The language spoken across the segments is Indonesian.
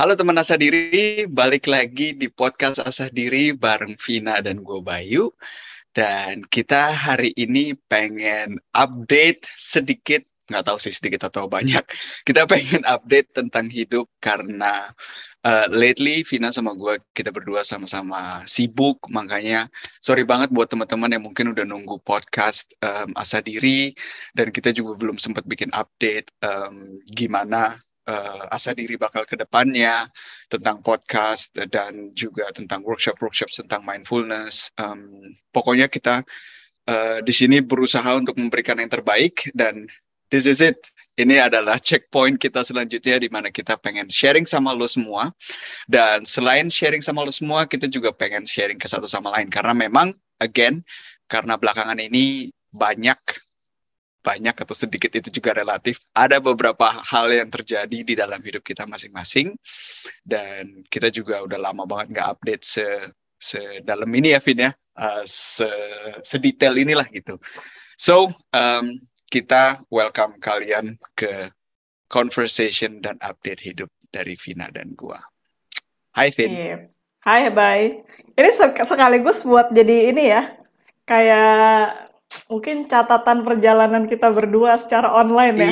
Halo teman Asah Diri, balik lagi di podcast Asah Diri bareng Vina dan gue Bayu. Dan kita hari ini pengen update sedikit, nggak tahu sih sedikit atau banyak. Kita pengen update tentang hidup karena uh, lately Vina sama gue kita berdua sama-sama sibuk, makanya sorry banget buat teman-teman yang mungkin udah nunggu podcast um, Asa Diri dan kita juga belum sempat bikin update um, gimana uh, asa diri bakal ke depannya tentang podcast dan juga tentang workshop-workshop tentang mindfulness. Um, pokoknya kita uh, di sini berusaha untuk memberikan yang terbaik dan this is it. Ini adalah checkpoint kita selanjutnya di mana kita pengen sharing sama lo semua. Dan selain sharing sama lo semua, kita juga pengen sharing ke satu sama lain. Karena memang, again, karena belakangan ini banyak banyak atau sedikit itu juga relatif. Ada beberapa hal yang terjadi di dalam hidup kita masing-masing dan kita juga udah lama banget nggak update se sedalam ini ya Vin ya, uh, se sedetail inilah gitu. So um, kita welcome kalian ke conversation dan update hidup dari Vina dan gua. Hai Vin. Hai, bye. Ini sekaligus buat jadi ini ya, kayak Mungkin catatan perjalanan kita berdua secara online ya.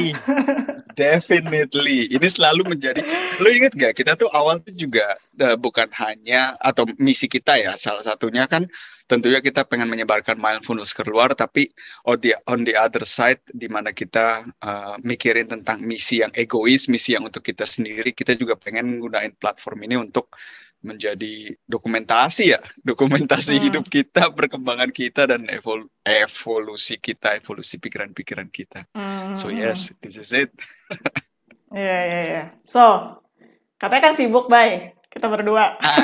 Definitely. Ini selalu menjadi. Lo inget gak? Kita tuh awal tuh juga uh, bukan hanya atau misi kita ya. Salah satunya kan tentunya kita pengen menyebarkan mindfulness keluar, tapi on the on the other side, di mana kita uh, mikirin tentang misi yang egois, misi yang untuk kita sendiri, kita juga pengen menggunakan platform ini untuk menjadi dokumentasi ya, dokumentasi hmm. hidup kita, perkembangan kita dan evol evolusi kita, evolusi pikiran-pikiran kita. Hmm. So yes, this is it. Iya yeah, iya yeah, iya. Yeah. So, katanya kan sibuk, Bay. Kita berdua. Ah.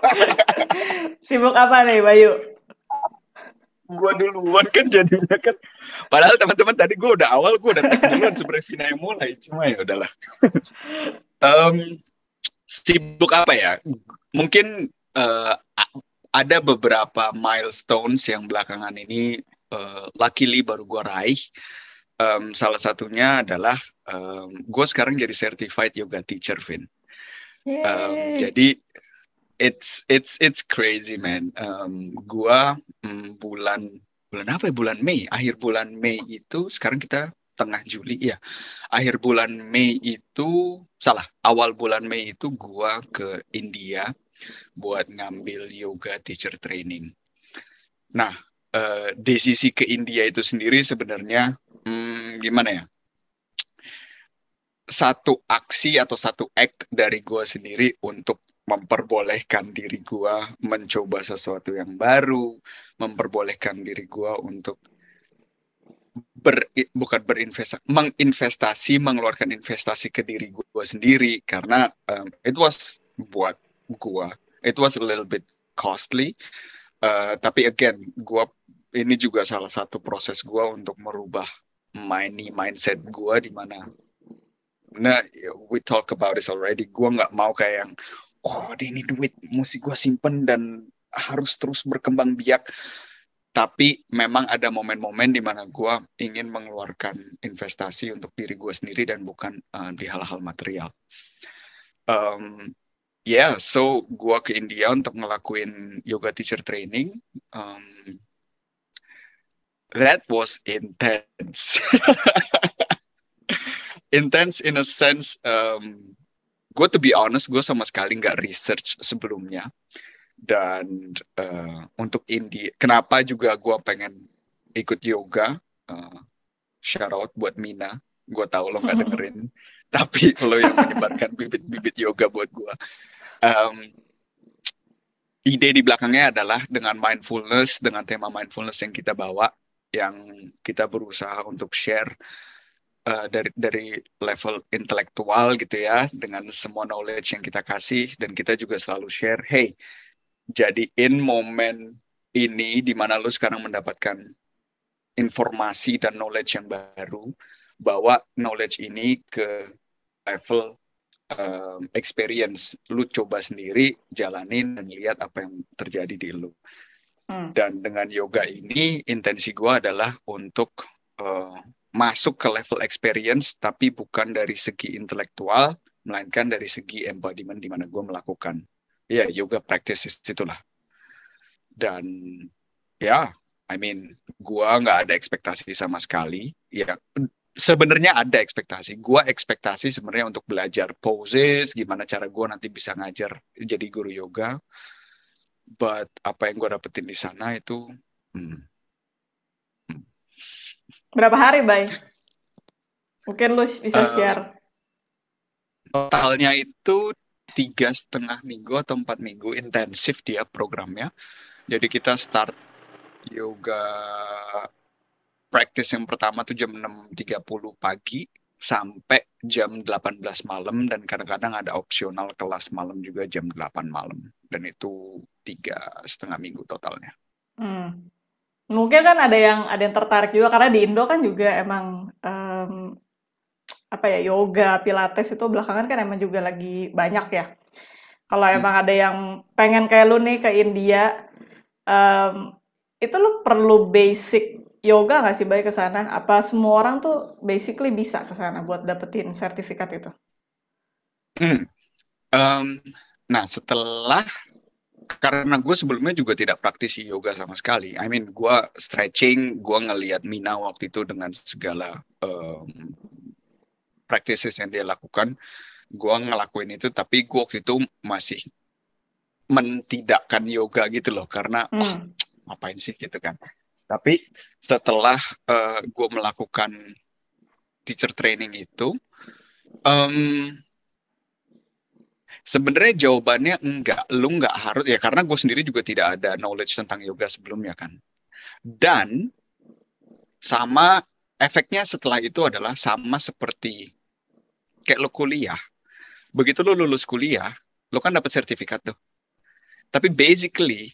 sibuk apa nih, Bayu? Gua duluan kan jadinya kan. Padahal teman-teman tadi gue udah awal, gue udah tag duluan sebenarnya Vina yang mulai. Cuma ya udahlah. um, sibuk apa ya? Mungkin uh, ada beberapa milestones yang belakangan ini uh, luckily baru gue raih. Um, salah satunya adalah um, gue sekarang jadi certified yoga teacher, Vin. Um, jadi it's it's it's crazy man. Um, gue um, bulan bulan apa ya bulan Mei akhir bulan Mei itu sekarang kita tengah Juli ya akhir bulan Mei itu salah awal bulan Mei itu gua ke India buat ngambil yoga teacher training. Nah uh, desisi ke India itu sendiri sebenarnya hmm, gimana ya? Satu aksi atau satu act dari gua sendiri untuk memperbolehkan diri gua mencoba sesuatu yang baru, memperbolehkan diri gua untuk ber bukan berinvestasi menginvestasi mengeluarkan investasi ke diri gue sendiri karena um, it was buat gue it was a little bit costly uh, tapi again gue ini juga salah satu proses gue untuk merubah money mindset gue di mana nah we talk about this already. Gue nggak mau kayak yang oh ini duit mesti gue simpen dan harus terus berkembang biak tapi memang ada momen-momen di mana gue ingin mengeluarkan investasi untuk diri gue sendiri dan bukan uh, di hal-hal material. Um, yeah, so gue ke India untuk ngelakuin yoga teacher training. Um, that was intense. intense in a sense, um, gue to be honest, gue sama sekali nggak research sebelumnya dan uh, untuk indie kenapa juga gue pengen ikut yoga? Uh, shout out buat Mina. Gue tahu lo nggak dengerin tapi lo yang menyebarkan bibit-bibit yoga buat gue um, ide di belakangnya adalah dengan mindfulness dengan tema mindfulness yang kita bawa yang kita berusaha untuk share uh, dari dari level intelektual gitu ya dengan semua knowledge yang kita kasih dan kita juga selalu share hey jadiin momen ini di mana lu sekarang mendapatkan informasi dan knowledge yang baru, bawa knowledge ini ke level um, experience. Lu coba sendiri, jalanin dan lihat apa yang terjadi di lu. Hmm. Dan dengan yoga ini, intensi gue adalah untuk uh, masuk ke level experience, tapi bukan dari segi intelektual, melainkan dari segi embodiment di mana gue melakukan ya yoga practices itulah. Dan ya, I mean, gue nggak ada ekspektasi sama sekali. Ya, sebenarnya ada ekspektasi. Gue ekspektasi sebenarnya untuk belajar poses, gimana cara gue nanti bisa ngajar jadi guru yoga. But apa yang gue dapetin di sana itu, hmm, Berapa hari, Bay? Mungkin lu bisa uh, share. Totalnya itu tiga setengah minggu atau empat minggu intensif dia programnya. Jadi kita start yoga practice yang pertama tuh jam 6.30 pagi sampai jam 18 malam dan kadang-kadang ada opsional kelas malam juga jam 8 malam dan itu tiga setengah minggu totalnya. Hmm. Mungkin kan ada yang ada yang tertarik juga karena di Indo kan juga emang um, apa ya yoga, pilates itu belakangan kan emang juga lagi banyak ya. Kalau hmm. emang ada yang pengen kayak lu nih ke India, um, itu lu perlu basic yoga nggak sih baik ke sana? Apa semua orang tuh basically bisa ke sana buat dapetin sertifikat itu? Hmm. Um, nah setelah karena gue sebelumnya juga tidak praktisi yoga sama sekali. I mean, gue stretching, gue ngelihat Mina waktu itu dengan segala um, practices yang dia lakukan, gue ngelakuin itu. Tapi gue waktu itu masih mentidakkan yoga gitu loh, karena hmm. oh, ngapain sih gitu kan. Tapi setelah uh, gue melakukan teacher training itu, um, Sebenarnya jawabannya enggak, lu enggak harus ya karena gue sendiri juga tidak ada knowledge tentang yoga sebelumnya kan. Dan sama efeknya setelah itu adalah sama seperti kayak lo kuliah. Begitu lo lulus kuliah, lo kan dapat sertifikat tuh. Tapi basically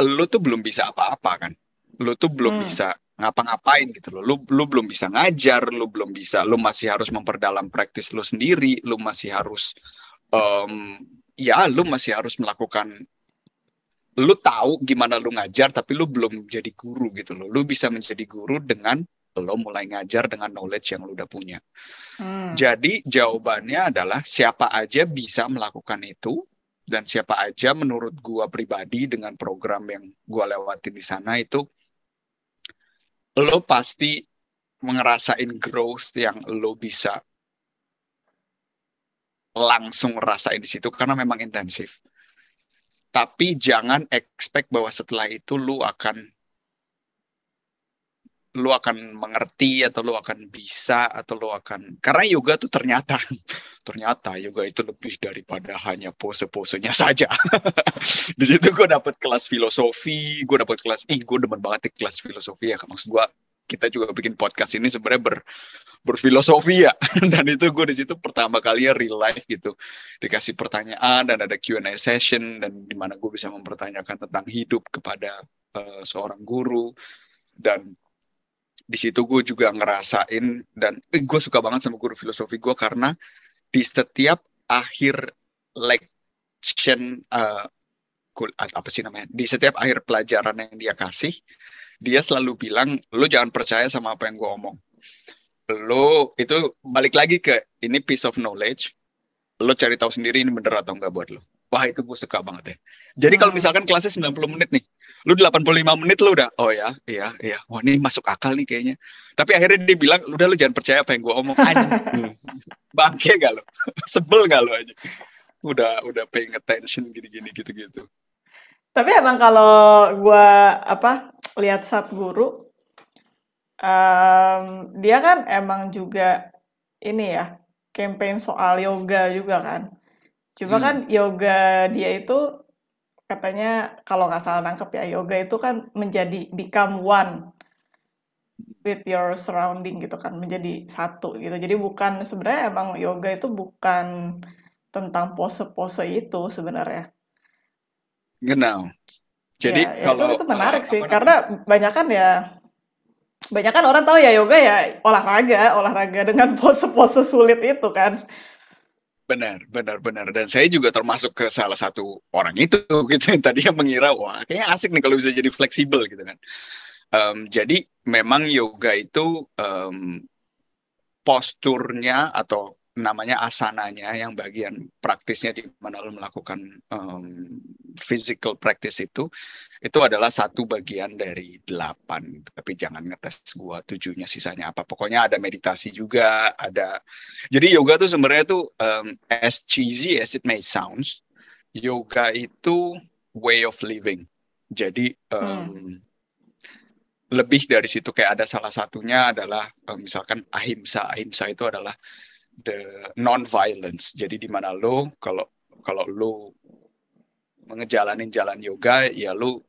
lo tuh belum bisa apa-apa kan. Lo tuh belum hmm. bisa ngapa-ngapain gitu loh. Lu lu belum bisa ngajar, lu belum bisa, lu masih harus memperdalam praktis lu sendiri, lu masih harus um, ya lu masih harus melakukan lu tahu gimana lu ngajar tapi lu belum jadi guru gitu loh. Lu bisa menjadi guru dengan lo mulai ngajar dengan knowledge yang lu udah punya. Hmm. Jadi jawabannya adalah siapa aja bisa melakukan itu dan siapa aja menurut gua pribadi dengan program yang gua lewatin di sana itu lo pasti ngerasain growth yang lo bisa langsung rasain di situ karena memang intensif. Tapi jangan expect bahwa setelah itu lo akan lo akan mengerti atau lo akan bisa atau lo akan karena yoga tuh ternyata ternyata yoga itu lebih daripada hanya pose-posenya saja. Di situ gue dapet kelas filosofi gue dapet kelas ih gue demen banget di kelas filosofi ya maksud gue kita juga bikin podcast ini sebenarnya ber, berfilosofi ya. Dan itu gue di situ pertama kali ya real life gitu dikasih pertanyaan dan ada Q&A session dan di mana gue bisa mempertanyakan tentang hidup kepada uh, seorang guru. Dan di situ gue juga ngerasain dan eh, gue suka banget sama guru filosofi gue karena di setiap akhir lection uh, apa sih namanya di setiap akhir pelajaran yang dia kasih dia selalu bilang lo jangan percaya sama apa yang gue omong. Lo itu balik lagi ke ini piece of knowledge lo cari tahu sendiri ini bener atau enggak buat lo wah itu gue suka banget ya. Jadi hmm. kalau misalkan kelasnya 90 menit nih lu 85 menit lu udah oh ya iya iya. Wah ini masuk akal nih kayaknya. Tapi akhirnya dia bilang udah lu jangan percaya apa yang gue omong aja bangke gak lo sebel gak lo aja? Udah udah paying attention gini-gini gitu-gitu. Tapi emang kalau gue apa lihat satu guru um, dia kan emang juga ini ya campaign soal yoga juga kan. Cuma hmm. kan yoga dia itu katanya kalau nggak salah nangkep ya yoga itu kan menjadi become one with your surrounding gitu kan menjadi satu gitu. Jadi bukan sebenarnya emang yoga itu bukan tentang pose-pose itu sebenarnya. Genau. Jadi ya, kalau itu, itu menarik uh, sih karena banyak kan ya banyak kan orang tahu ya yoga ya olahraga olahraga dengan pose-pose sulit itu kan Benar, benar, benar. Dan saya juga termasuk ke salah satu orang itu gitu yang tadi yang mengira wah kayaknya asik nih kalau bisa jadi fleksibel gitu kan. Um, jadi memang yoga itu um, posturnya atau namanya asananya yang bagian praktisnya di mana lo melakukan um, physical practice itu itu adalah satu bagian dari delapan. Tapi jangan ngetes gua tujuhnya sisanya apa. Pokoknya ada meditasi juga ada. Jadi yoga tuh sebenarnya tuh um, as cheesy as it may sounds yoga itu way of living. Jadi um, hmm. lebih dari situ. Kayak ada salah satunya adalah um, misalkan ahimsa. Ahimsa itu adalah the non-violence. Jadi di mana lo kalau kalau lo mengejalanin jalan yoga ya lo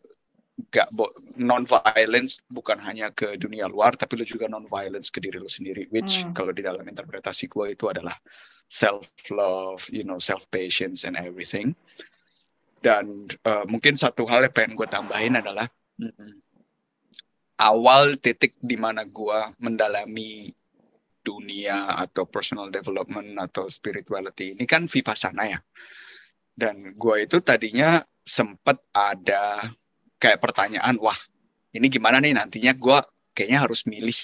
gak non-violence bukan hanya ke dunia luar tapi lo juga non-violence ke diri lo sendiri which hmm. kalau di dalam interpretasi gue itu adalah self love you know self patience and everything dan uh, mungkin satu hal yang pengen gue tambahin adalah mm, awal titik di mana gue mendalami dunia atau personal development atau spirituality ini kan vipassana ya. Dan gue itu tadinya sempat ada kayak pertanyaan, wah ini gimana nih nantinya gue kayaknya harus milih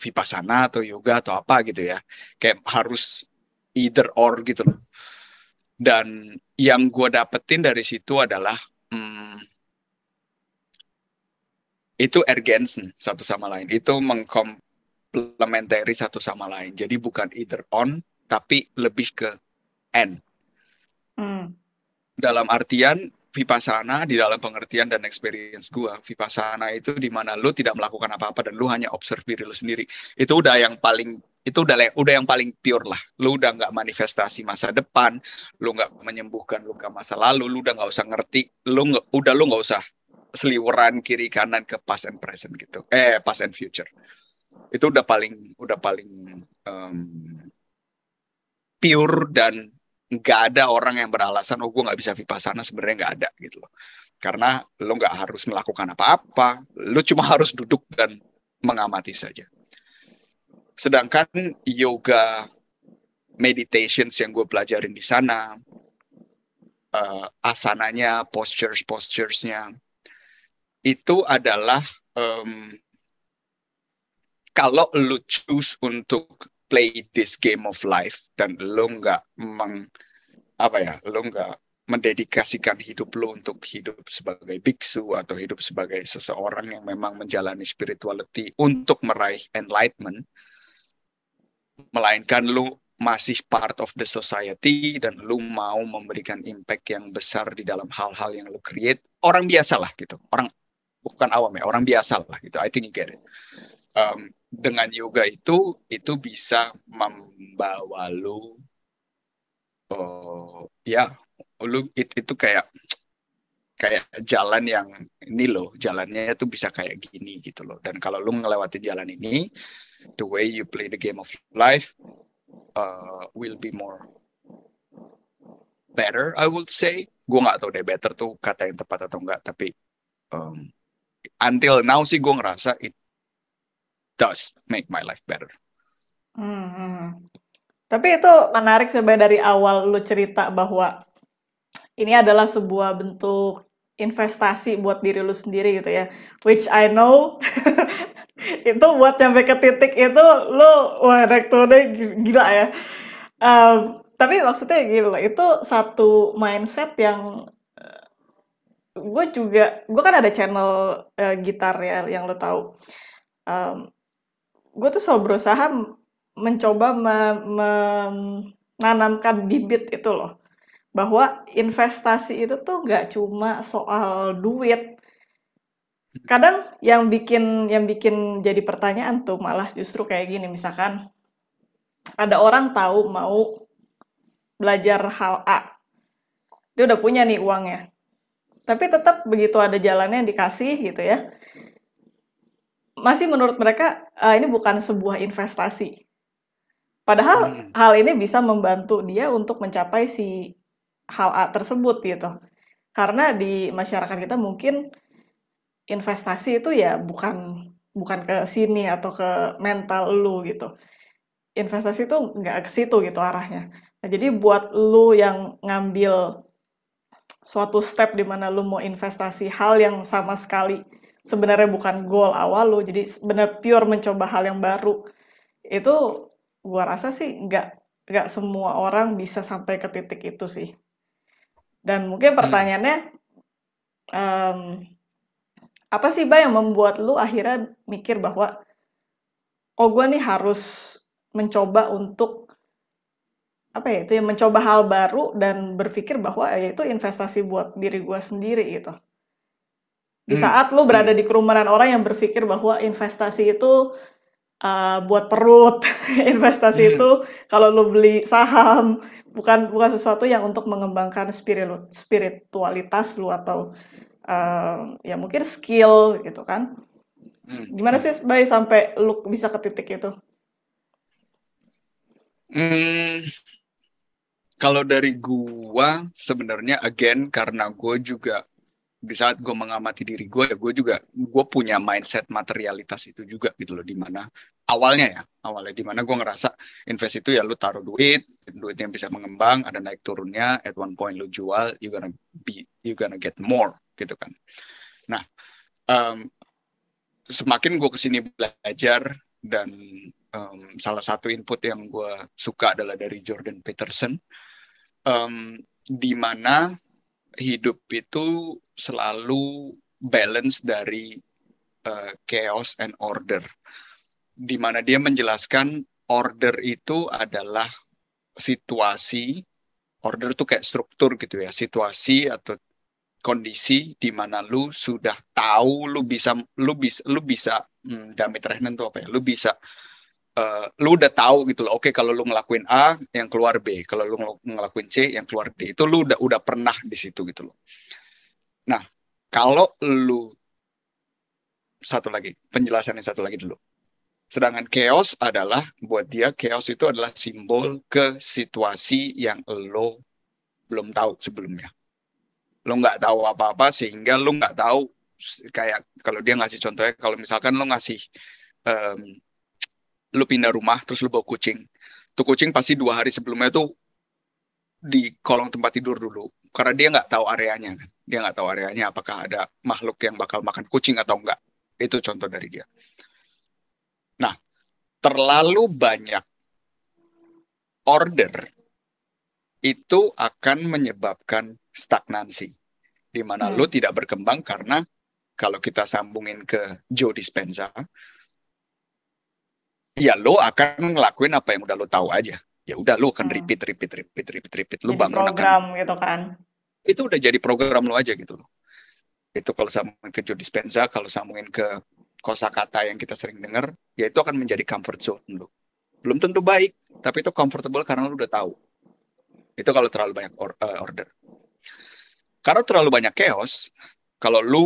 vipassana atau yoga atau apa gitu ya. Kayak harus either or gitu loh. Dan yang gue dapetin dari situ adalah hmm, itu urgency satu sama lain. Itu mengkom complementary satu sama lain. Jadi bukan either on, tapi lebih ke and. Hmm. Dalam artian vipassana di dalam pengertian dan experience gua, vipassana itu di mana lu tidak melakukan apa-apa dan lu hanya observe diri lu sendiri. Itu udah yang paling itu udah udah yang paling pure lah. Lu udah nggak manifestasi masa depan, lu nggak menyembuhkan luka masa lalu, lu udah nggak usah ngerti, lu nggak udah lu nggak usah seliweran kiri kanan ke past and present gitu. Eh past and future itu udah paling udah paling um, pure dan nggak ada orang yang beralasan oh gue nggak bisa vipassana sebenarnya nggak ada gitu loh. Karena lo nggak harus melakukan apa-apa lo cuma harus duduk dan mengamati saja. Sedangkan yoga meditations yang gue pelajarin di sana uh, asananya postures posturesnya itu adalah um, kalau lu choose untuk play this game of life dan lu nggak meng apa ya lu nggak mendedikasikan hidup lu untuk hidup sebagai biksu atau hidup sebagai seseorang yang memang menjalani spirituality untuk meraih enlightenment melainkan lu masih part of the society dan lu mau memberikan impact yang besar di dalam hal-hal yang lu create. Orang biasa lah gitu. Orang bukan awam ya orang biasa lah gitu. I think you get it. Um, dengan yoga itu itu bisa membawa lu uh, ya lu it, itu kayak kayak jalan yang ini loh jalannya itu bisa kayak gini gitu loh. Dan kalau lu ngelewati jalan ini the way you play the game of life uh, will be more better I would say. Gue nggak tahu deh better tuh kata yang tepat atau enggak tapi um, until now sih gue ngerasa it does make my life better. Hmm. Tapi itu menarik sebenarnya dari awal lu cerita bahwa ini adalah sebuah bentuk investasi buat diri lu sendiri gitu ya. Which I know itu buat sampai ke titik itu lu wah rektornya gila ya. Um, tapi maksudnya gila itu satu mindset yang uh, gue juga gue kan ada channel uh, gitar ya yang lo tahu um, gue tuh selalu berusaha mencoba menanamkan bibit itu loh. Bahwa investasi itu tuh nggak cuma soal duit. Kadang yang bikin yang bikin jadi pertanyaan tuh malah justru kayak gini. Misalkan ada orang tahu mau belajar hal A. Dia udah punya nih uangnya. Tapi tetap begitu ada jalannya yang dikasih gitu ya masih menurut mereka uh, ini bukan sebuah investasi. Padahal hmm. hal ini bisa membantu dia untuk mencapai si hal A tersebut gitu. Karena di masyarakat kita mungkin investasi itu ya bukan bukan ke sini atau ke mental lu gitu. Investasi itu nggak ke situ gitu arahnya. Nah, jadi buat lu yang ngambil suatu step di mana lu mau investasi hal yang sama sekali sebenarnya bukan goal awal lo, jadi benar pure mencoba hal yang baru. Itu gua rasa sih nggak nggak semua orang bisa sampai ke titik itu sih. Dan mungkin hmm. pertanyaannya, um, apa sih Bay yang membuat lu akhirnya mikir bahwa oh gue nih harus mencoba untuk apa ya itu yang mencoba hal baru dan berpikir bahwa ya itu investasi buat diri gue sendiri gitu. Di hmm. saat lu berada hmm. di kerumunan orang yang berpikir bahwa investasi itu uh, buat perut, investasi hmm. itu kalau lu beli saham bukan bukan sesuatu yang untuk mengembangkan spirit spiritualitas lu atau uh, ya mungkin skill gitu kan. Hmm. Gimana sih Bay sampai lu bisa ke titik itu? Hmm, kalau dari gua sebenarnya again karena gue juga di saat gue mengamati diri gue ya gue juga gue punya mindset materialitas itu juga gitu loh di mana awalnya ya awalnya di mana gue ngerasa invest itu ya lu taruh duit duit yang bisa mengembang ada naik turunnya at one point lu jual you gonna be you gonna get more gitu kan. Nah um, semakin gue ke sini belajar dan um, salah satu input yang gue suka adalah dari Jordan Peterson um, di mana hidup itu selalu balance dari uh, chaos and order, di mana dia menjelaskan order itu adalah situasi, order itu kayak struktur gitu ya, situasi atau kondisi di mana lu sudah tahu lu bisa lu bisa lu bisa hmm, damit rehnen tuh apa ya lu bisa uh, lu udah tahu gitu loh. Oke, okay, kalau lu ngelakuin A, yang keluar B. Kalau lu ngelakuin C, yang keluar D. Itu lu udah udah pernah di situ gitu loh. Nah, kalau lu satu lagi, penjelasan yang satu lagi dulu. Sedangkan chaos adalah buat dia chaos itu adalah simbol ke situasi yang lo belum tahu sebelumnya. Lo nggak tahu apa-apa sehingga lo nggak tahu kayak kalau dia ngasih contohnya kalau misalkan lo ngasih um, lu pindah rumah terus lu bawa kucing tuh kucing pasti dua hari sebelumnya tuh di kolong tempat tidur dulu karena dia nggak tahu areanya kan dia nggak tahu areanya apakah ada makhluk yang bakal makan kucing atau enggak itu contoh dari dia. Nah terlalu banyak order itu akan menyebabkan stagnansi di mana hmm. lu tidak berkembang karena kalau kita sambungin ke Joe Dispenza ya lo akan ngelakuin apa yang udah lo tahu aja ya udah lo akan hmm. repeat repeat repeat repeat repeat. Lo bangun program akan, gitu kan? Itu udah jadi program lo aja gitu itu kalau sambungin ke Joe Dispenza kalau sambungin ke kosakata yang kita sering dengar ya itu akan menjadi comfort zone lo belum tentu baik tapi itu comfortable karena lo udah tahu. Itu kalau terlalu banyak or, uh, order. Karena terlalu banyak chaos kalau lu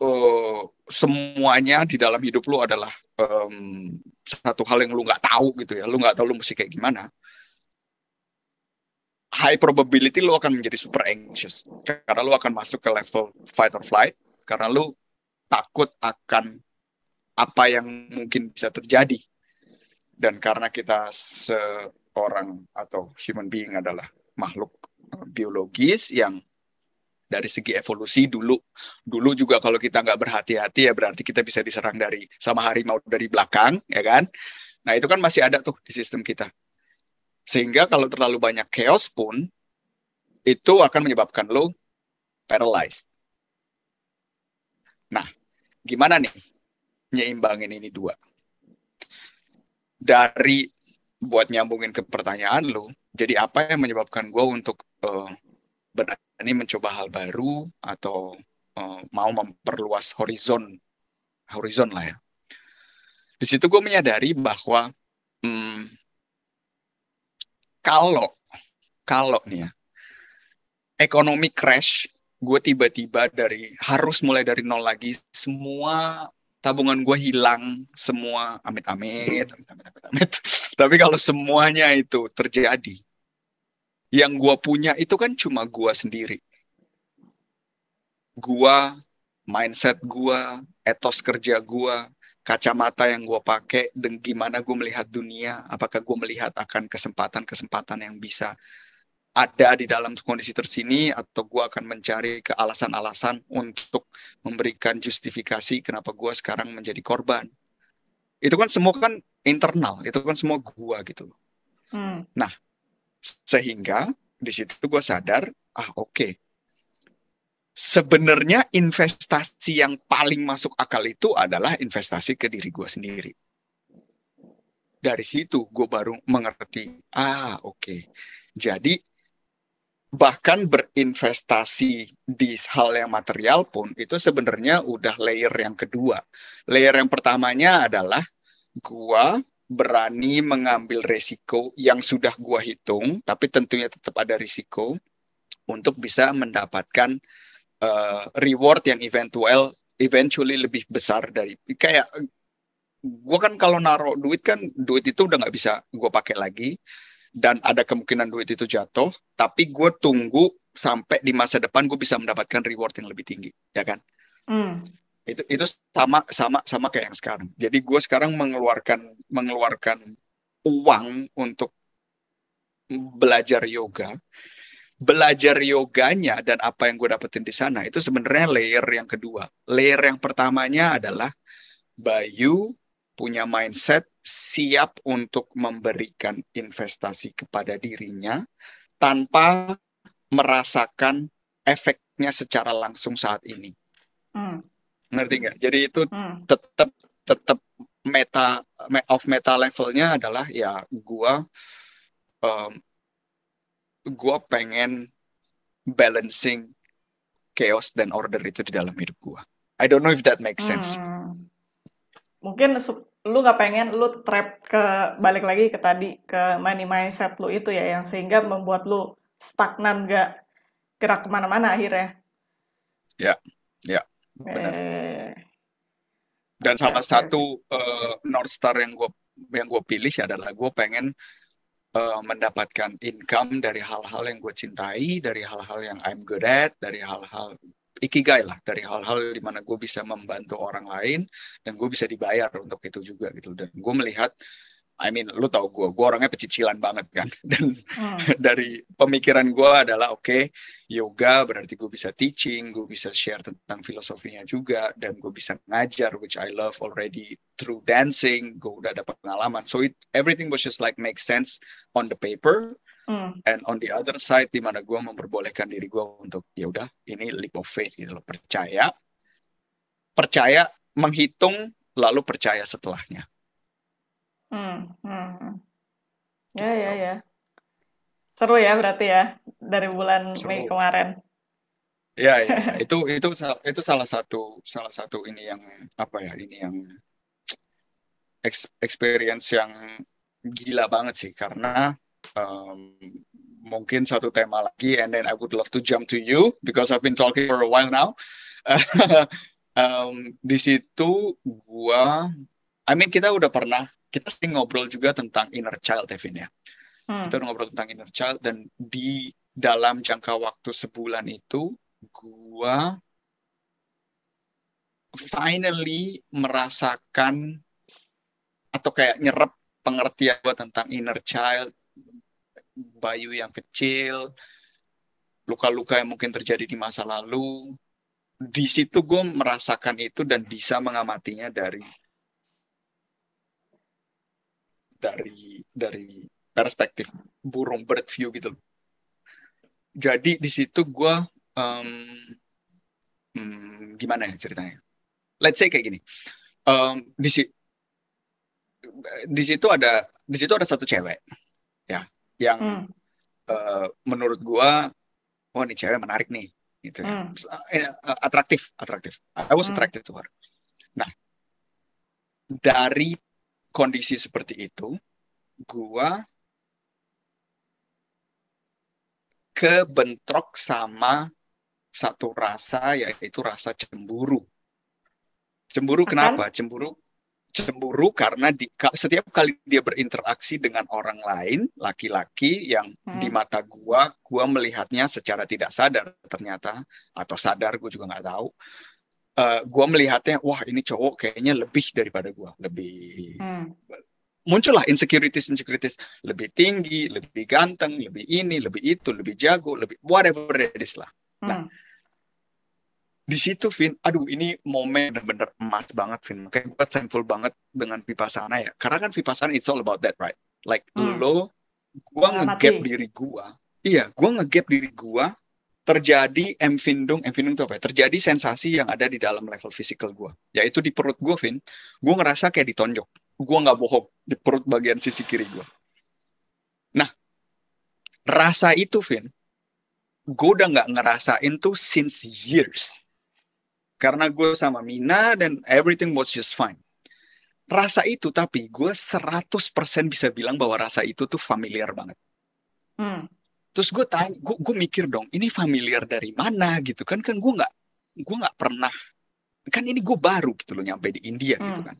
uh, semuanya di dalam hidup lu adalah um, satu hal yang lu nggak tahu gitu ya, lu nggak tahu lu mesti kayak gimana. High probability lu akan menjadi super anxious karena lu akan masuk ke level fight or flight karena lu takut akan apa yang mungkin bisa terjadi. Dan karena kita seorang atau human being adalah makhluk eh, biologis yang dari segi evolusi dulu. Dulu juga kalau kita nggak berhati-hati ya berarti kita bisa diserang dari sama harimau dari belakang ya kan? Nah itu kan masih ada tuh di sistem kita. Sehingga kalau terlalu banyak chaos pun itu akan menyebabkan lo paralyzed. Nah gimana nih nyeimbangin ini dua? Dari buat nyambungin ke pertanyaan lo jadi apa yang menyebabkan gue untuk uh, berani mencoba hal baru atau uh, mau memperluas horizon horizon lah ya. Di situ gue menyadari bahwa hmm, kalau kalau nih ya ekonomi crash, gue tiba-tiba dari harus mulai dari nol lagi, semua tabungan gue hilang, semua amit-amit, amit-amit. Tapi kalau semuanya itu terjadi, yang gue punya itu kan cuma gue sendiri. Gue, mindset gue, etos kerja gue, kacamata yang gue pakai, dan gimana gue melihat dunia, apakah gue melihat akan kesempatan-kesempatan yang bisa ada di dalam kondisi tersini atau gue akan mencari ke alasan-alasan untuk memberikan justifikasi kenapa gue sekarang menjadi korban. Itu kan semua kan internal, itu kan semua gue gitu loh. Hmm. Nah, sehingga di situ gue sadar, ah oke, okay. sebenarnya investasi yang paling masuk akal itu adalah investasi ke diri gue sendiri. Dari situ gue baru mengerti, ah oke, okay. jadi bahkan berinvestasi di hal yang material pun itu sebenarnya udah layer yang kedua. Layer yang pertamanya adalah gua berani mengambil resiko yang sudah gua hitung, tapi tentunya tetap ada risiko untuk bisa mendapatkan uh, reward yang eventual eventually lebih besar dari kayak gua kan kalau naruh duit kan duit itu udah nggak bisa gua pakai lagi dan ada kemungkinan duit itu jatuh, tapi gue tunggu sampai di masa depan gue bisa mendapatkan reward yang lebih tinggi, ya kan? Hmm. Itu itu sama sama sama kayak yang sekarang. Jadi gue sekarang mengeluarkan mengeluarkan uang untuk belajar yoga. Belajar yoganya dan apa yang gue dapetin di sana itu sebenarnya layer yang kedua. Layer yang pertamanya adalah Bayu punya mindset siap untuk memberikan investasi kepada dirinya tanpa merasakan efeknya secara langsung saat ini. Hmm. Ngerti nggak? Jadi itu Hmm. tetap tetap meta of meta levelnya adalah ya gua um, gua pengen balancing chaos dan order itu di dalam hidup gua. I don't know if that makes sense. Hmm. Mungkin lu nggak pengen lu trap ke balik lagi ke tadi ke money mindset lu itu ya yang sehingga membuat lu stagnan gak gerak ke mana-mana akhirnya. Ya, ya, benar. Eh, Dan salah satu uh, North Star yang gue yang gue pilih adalah gue pengen uh, mendapatkan income dari hal-hal yang gue cintai, dari hal-hal yang I'm good at, dari hal-hal ikigai lah, dari hal-hal di mana gue bisa membantu orang lain dan gue bisa dibayar untuk itu juga gitu. Dan gue melihat, I mean, lu tau gue, gue orangnya pecicilan banget kan. Dan Hmm. dari pemikiran gue adalah oke okay, yoga berarti gue bisa teaching gue bisa share tentang filosofinya juga dan gue bisa ngajar which I love already through dancing gue udah ada pengalaman so it everything was just like make sense on the paper Hmm. and on the other side di mana gue memperbolehkan diri gue untuk ya udah ini leap of faith gitu loh percaya percaya menghitung lalu percaya setelahnya Hmm. Hmm. hmm. Ya gitu ya ya. Seru ya berarti ya dari bulan Mei seru kemarin. Ya, ya. Itu itu sa- itu salah satu salah satu ini yang apa ya ini yang ex- experience yang gila banget sih karena um, mungkin satu tema lagi and then I would love to jump to you because I've been talking for a while now. um, di situ gua I mean kita udah pernah kita sering ngobrol juga tentang inner child Evin ya. Hmm. Kita udah ngobrol tentang inner child dan di dalam jangka waktu sebulan itu gua finally merasakan atau kayak nyerap pengertian gua tentang inner child, Bayu yang kecil, luka-luka yang mungkin terjadi di masa lalu. Di situ gue merasakan itu dan bisa mengamatinya dari dari dari perspektif burung bird view gitu. Jadi di situ gue um, hmm, gimana ya ceritanya? Let's say kayak gini. Um, di si di situ ada di situ ada satu cewek ya yang Hmm. uh, menurut gua oh ini cewek menarik nih gitu ya Hmm. Uh, atraktif atraktif I was Hmm. attracted to her nah dari kondisi seperti itu gua kebentrok sama satu rasa yaitu rasa cemburu cemburu Akan? kenapa cemburu cemburu karena di, setiap kali dia berinteraksi dengan orang lain, laki-laki yang di Hmm. mata gua, gua melihatnya secara tidak sadar ternyata atau sadar gua juga nggak tahu. Eh, gua melihatnya, wah ini cowok kayaknya lebih daripada gua, lebih Hmm. muncullah insecurities insecurities lebih tinggi, lebih ganteng, lebih ini, lebih itu, lebih jago, lebih whatever it is lah. Nah, Hmm. di situ Vin, aduh ini momen bener-bener emas banget Vin. Makanya gue thankful banget dengan Vipassana ya. Karena kan Vipassana it's all about that right. Like Hmm. lo gua ngegap diri gua iya gua ngegap diri gua terjadi emfindung emfindung itu apa ya? terjadi sensasi yang ada di dalam level fisikal gua yaitu di perut gua Vin gua ngerasa kayak ditonjok gua nggak bohong di perut bagian sisi kiri gua nah rasa itu Vin gue udah nggak ngerasain tuh since years karena gue sama Mina dan everything was just fine rasa itu tapi gue 100% bisa bilang bahwa rasa itu tuh familiar banget. Hmm. Terus gue tanya, gue, gue mikir dong, ini familiar dari mana gitu kan? Kan gue nggak, gue nggak pernah, kan ini gue baru gitu loh nyampe di India gitu hmm. gitu kan.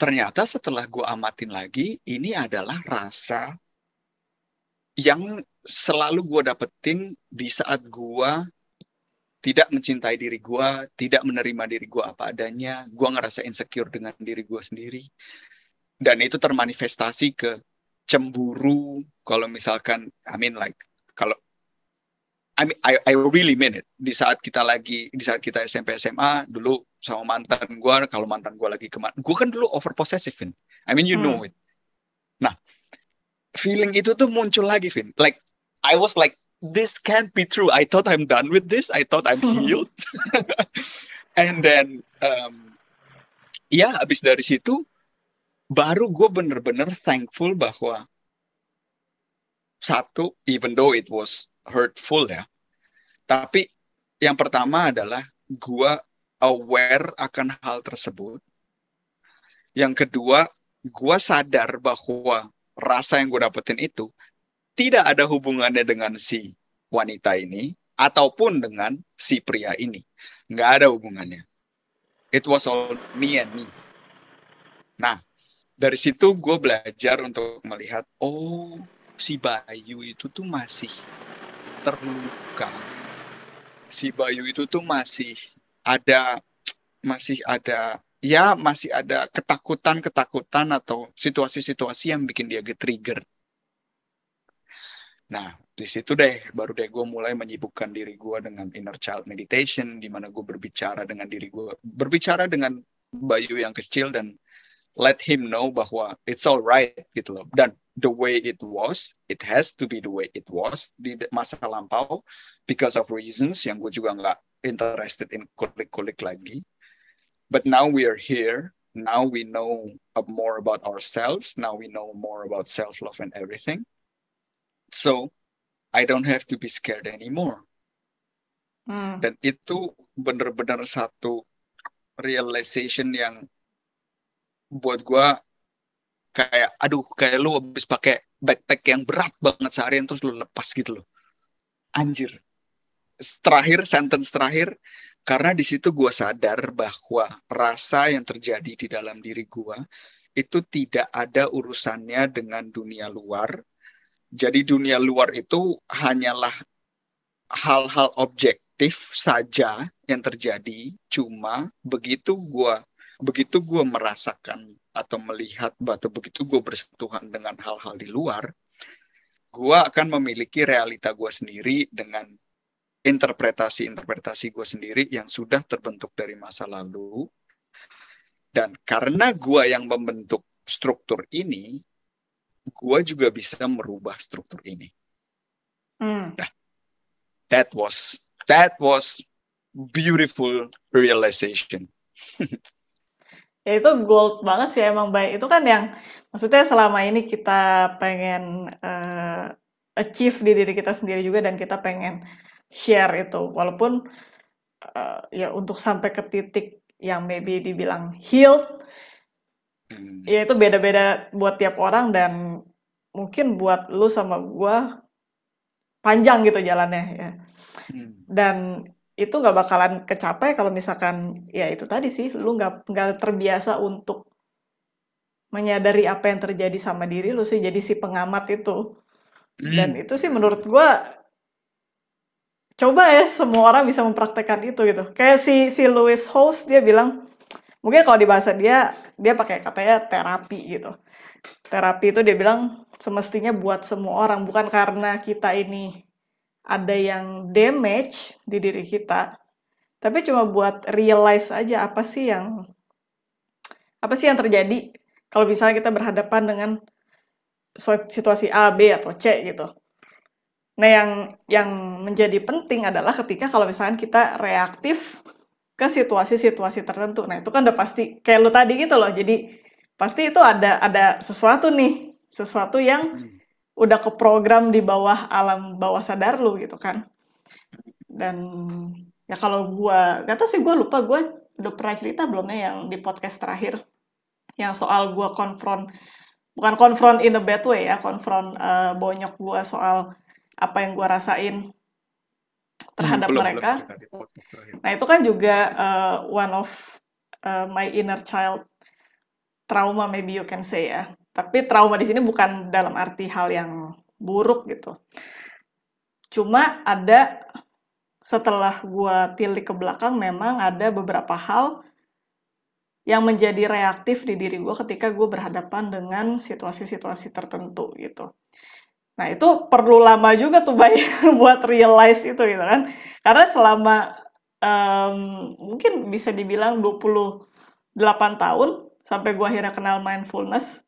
Ternyata setelah gue amatin lagi, ini adalah rasa yang selalu gue dapetin di saat gue tidak mencintai diri gue, tidak menerima diri gue apa adanya, gue ngerasa insecure dengan diri gue sendiri. Dan itu termanifestasi ke cemburu, kalau misalkan, I mean like, kalau I mean, I, I really mean it. Di saat kita lagi, di saat kita SMP SMA, dulu sama mantan gue, kalau mantan gue lagi ke mana, gue kan dulu over possessive, Vin. I mean, you hmm. know it. Nah, feeling itu tuh muncul lagi, Vin. Like, I was like this can't be true. I thought I'm done with this. I thought I'm healed. And then, um, ya abis dari situ, baru gue bener-bener thankful bahwa satu, even though it was hurtful ya, tapi yang pertama adalah gue aware akan hal tersebut. Yang kedua, gue sadar bahwa rasa yang gue dapetin itu tidak ada hubungannya dengan si wanita ini ataupun dengan si pria ini. Nggak ada hubungannya. It was all me and me. Nah, dari situ gue belajar untuk melihat, oh, si Bayu itu tuh masih terluka. Si Bayu itu tuh masih ada, masih ada, ya masih ada ketakutan-ketakutan atau situasi-situasi yang bikin dia get-trigger Nah, di situ deh, baru deh gue mulai menyibukkan diri gue dengan inner child meditation, di mana gue berbicara dengan diri gue, berbicara dengan Bayu yang kecil dan let him know bahwa it's alright gitu loh. Dan the way it was, it has to be the way it was di masa lampau because of reasons yang gue juga nggak interested in kulik-kulik lagi. But now we are here. Now we know more about ourselves. Now we know more about self-love and everything So I don't have to be scared anymore. Hmm. Dan itu benar-benar satu realization yang buat gue kayak aduh kayak lu habis pakai backpack yang berat banget seharian terus lu lepas gitu loh. Anjir. Terakhir sentence terakhir karena di situ gue sadar bahwa rasa yang terjadi di dalam diri gue itu tidak ada urusannya dengan dunia luar. Jadi dunia luar itu hanyalah hal-hal objektif saja yang terjadi. Cuma begitu gue begitu gue merasakan atau melihat atau begitu gue bersentuhan dengan hal-hal di luar, gue akan memiliki realita gue sendiri dengan interpretasi-interpretasi gue sendiri yang sudah terbentuk dari masa lalu. Dan karena gue yang membentuk struktur ini, gue juga bisa merubah struktur ini. Hmm. Nah, that was that was beautiful realization. ya itu gold banget sih emang baik itu kan yang maksudnya selama ini kita pengen uh, achieve di diri kita sendiri juga dan kita pengen share itu walaupun uh, ya untuk sampai ke titik yang maybe dibilang healed Hmm. Ya itu beda-beda buat tiap orang dan mungkin buat lu sama gua panjang gitu jalannya ya. Hmm. Dan itu nggak bakalan kecapai kalau misalkan ya itu tadi sih lu nggak nggak terbiasa untuk menyadari apa yang terjadi sama diri lu sih jadi si pengamat itu. Hmm. Dan itu sih menurut gua coba ya semua orang bisa mempraktekkan itu gitu. Kayak si si Louis Host dia bilang mungkin kalau di bahasa dia dia pakai katanya terapi gitu terapi itu dia bilang semestinya buat semua orang bukan karena kita ini ada yang damage di diri kita tapi cuma buat realize aja apa sih yang apa sih yang terjadi kalau misalnya kita berhadapan dengan situasi A, B atau C gitu. Nah, yang yang menjadi penting adalah ketika kalau misalkan kita reaktif ke situasi-situasi tertentu. Nah, itu kan udah pasti kayak lu tadi gitu loh. Jadi pasti itu ada ada sesuatu nih, sesuatu yang udah keprogram di bawah alam bawah sadar lu gitu kan. Dan ya kalau gua gak tau sih gua lupa gua udah pernah cerita belum ya yang di podcast terakhir yang soal gua konfront bukan konfront in a bad way ya, konfront uh, bonyok gua soal apa yang gue rasain terhadap hmm, belum, mereka. Belum nah itu kan juga uh, one of uh, my inner child trauma maybe you can say ya. Tapi trauma di sini bukan dalam arti hal yang buruk gitu. Cuma ada setelah gue tilik ke belakang memang ada beberapa hal yang menjadi reaktif di diri gue ketika gue berhadapan dengan situasi-situasi tertentu gitu. Nah, itu perlu lama juga tuh Bay buat realize itu gitu kan. Karena selama um, mungkin bisa dibilang 28 tahun sampai gue akhirnya kenal mindfulness,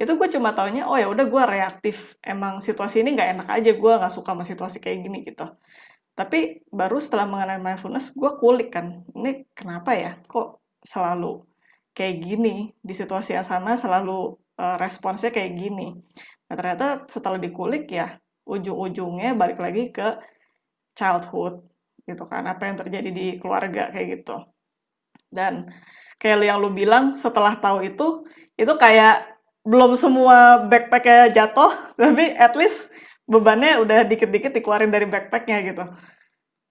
itu gue cuma taunya oh ya udah gue reaktif. Emang situasi ini nggak enak aja gue nggak suka sama situasi kayak gini gitu. Tapi baru setelah mengenal mindfulness gue kulik kan ini kenapa ya? Kok selalu kayak gini? Di situasi yang sama selalu uh, responsnya kayak gini. Nah, ternyata setelah dikulik ya ujung-ujungnya balik lagi ke childhood gitu kan apa yang terjadi di keluarga kayak gitu. Dan kayak yang lu bilang setelah tahu itu itu kayak belum semua backpacknya jatuh tapi at least bebannya udah dikit-dikit dikeluarin dari backpacknya gitu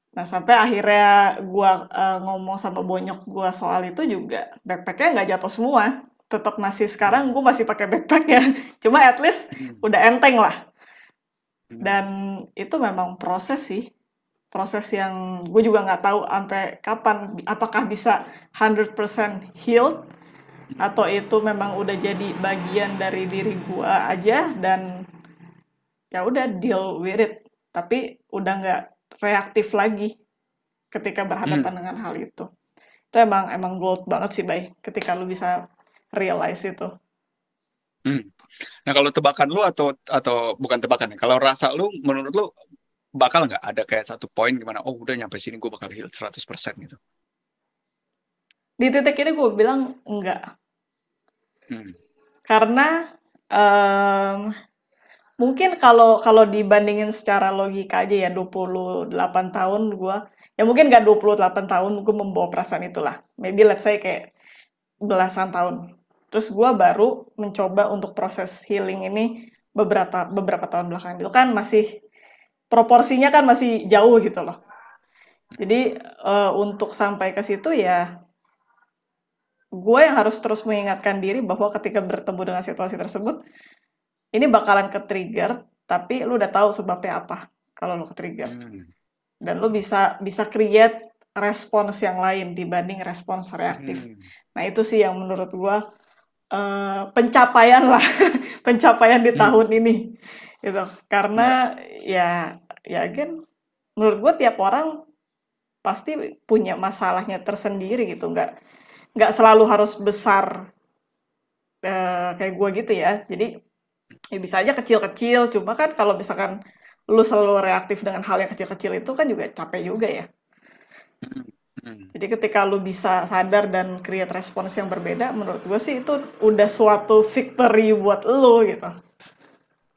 nah sampai akhirnya gua uh, ngomong sama bonyok gua soal itu juga backpacknya nggak jatuh semua tetap masih sekarang gue masih pakai backpack ya cuma at least hmm. udah enteng lah hmm. dan itu memang proses sih proses yang gue juga nggak tahu sampai kapan apakah bisa 100% healed. Atau itu memang udah jadi bagian dari diri gue aja dan ya udah deal with it tapi udah nggak reaktif lagi ketika berhadapan hmm. dengan hal itu itu emang emang gold banget sih bay ketika lu bisa realize itu. Hmm. Nah kalau tebakan lu atau atau bukan tebakan ya, kalau rasa lu menurut lu bakal nggak ada kayak satu poin gimana? Oh udah nyampe sini gue bakal heal 100% gitu. Di titik ini gue bilang enggak. Hmm. Karena um, mungkin kalau kalau dibandingin secara logika aja ya 28 tahun gue ya mungkin nggak 28 tahun gue membawa perasaan itulah. Maybe let's say kayak belasan tahun Terus gue baru mencoba untuk proses healing ini beberapa beberapa tahun belakangan itu kan masih proporsinya kan masih jauh gitu loh. Jadi uh, untuk sampai ke situ ya gue yang harus terus mengingatkan diri bahwa ketika bertemu dengan situasi tersebut ini bakalan ke trigger tapi lu udah tahu sebabnya apa kalau lu ke trigger hmm. dan lu bisa bisa create respons yang lain dibanding respons reaktif. Hmm. Nah itu sih yang menurut gue uh, pencapaian lah pencapaian di hmm. tahun ini gitu karena ya ya again menurut gue tiap orang pasti punya masalahnya tersendiri gitu nggak nggak selalu harus besar uh, kayak gue gitu ya jadi ya bisa aja kecil-kecil cuma kan kalau misalkan lu selalu reaktif dengan hal yang kecil-kecil itu kan juga capek juga ya hmm. Jadi ketika lu bisa sadar dan create respons yang berbeda, menurut gue sih itu udah suatu victory buat lu gitu.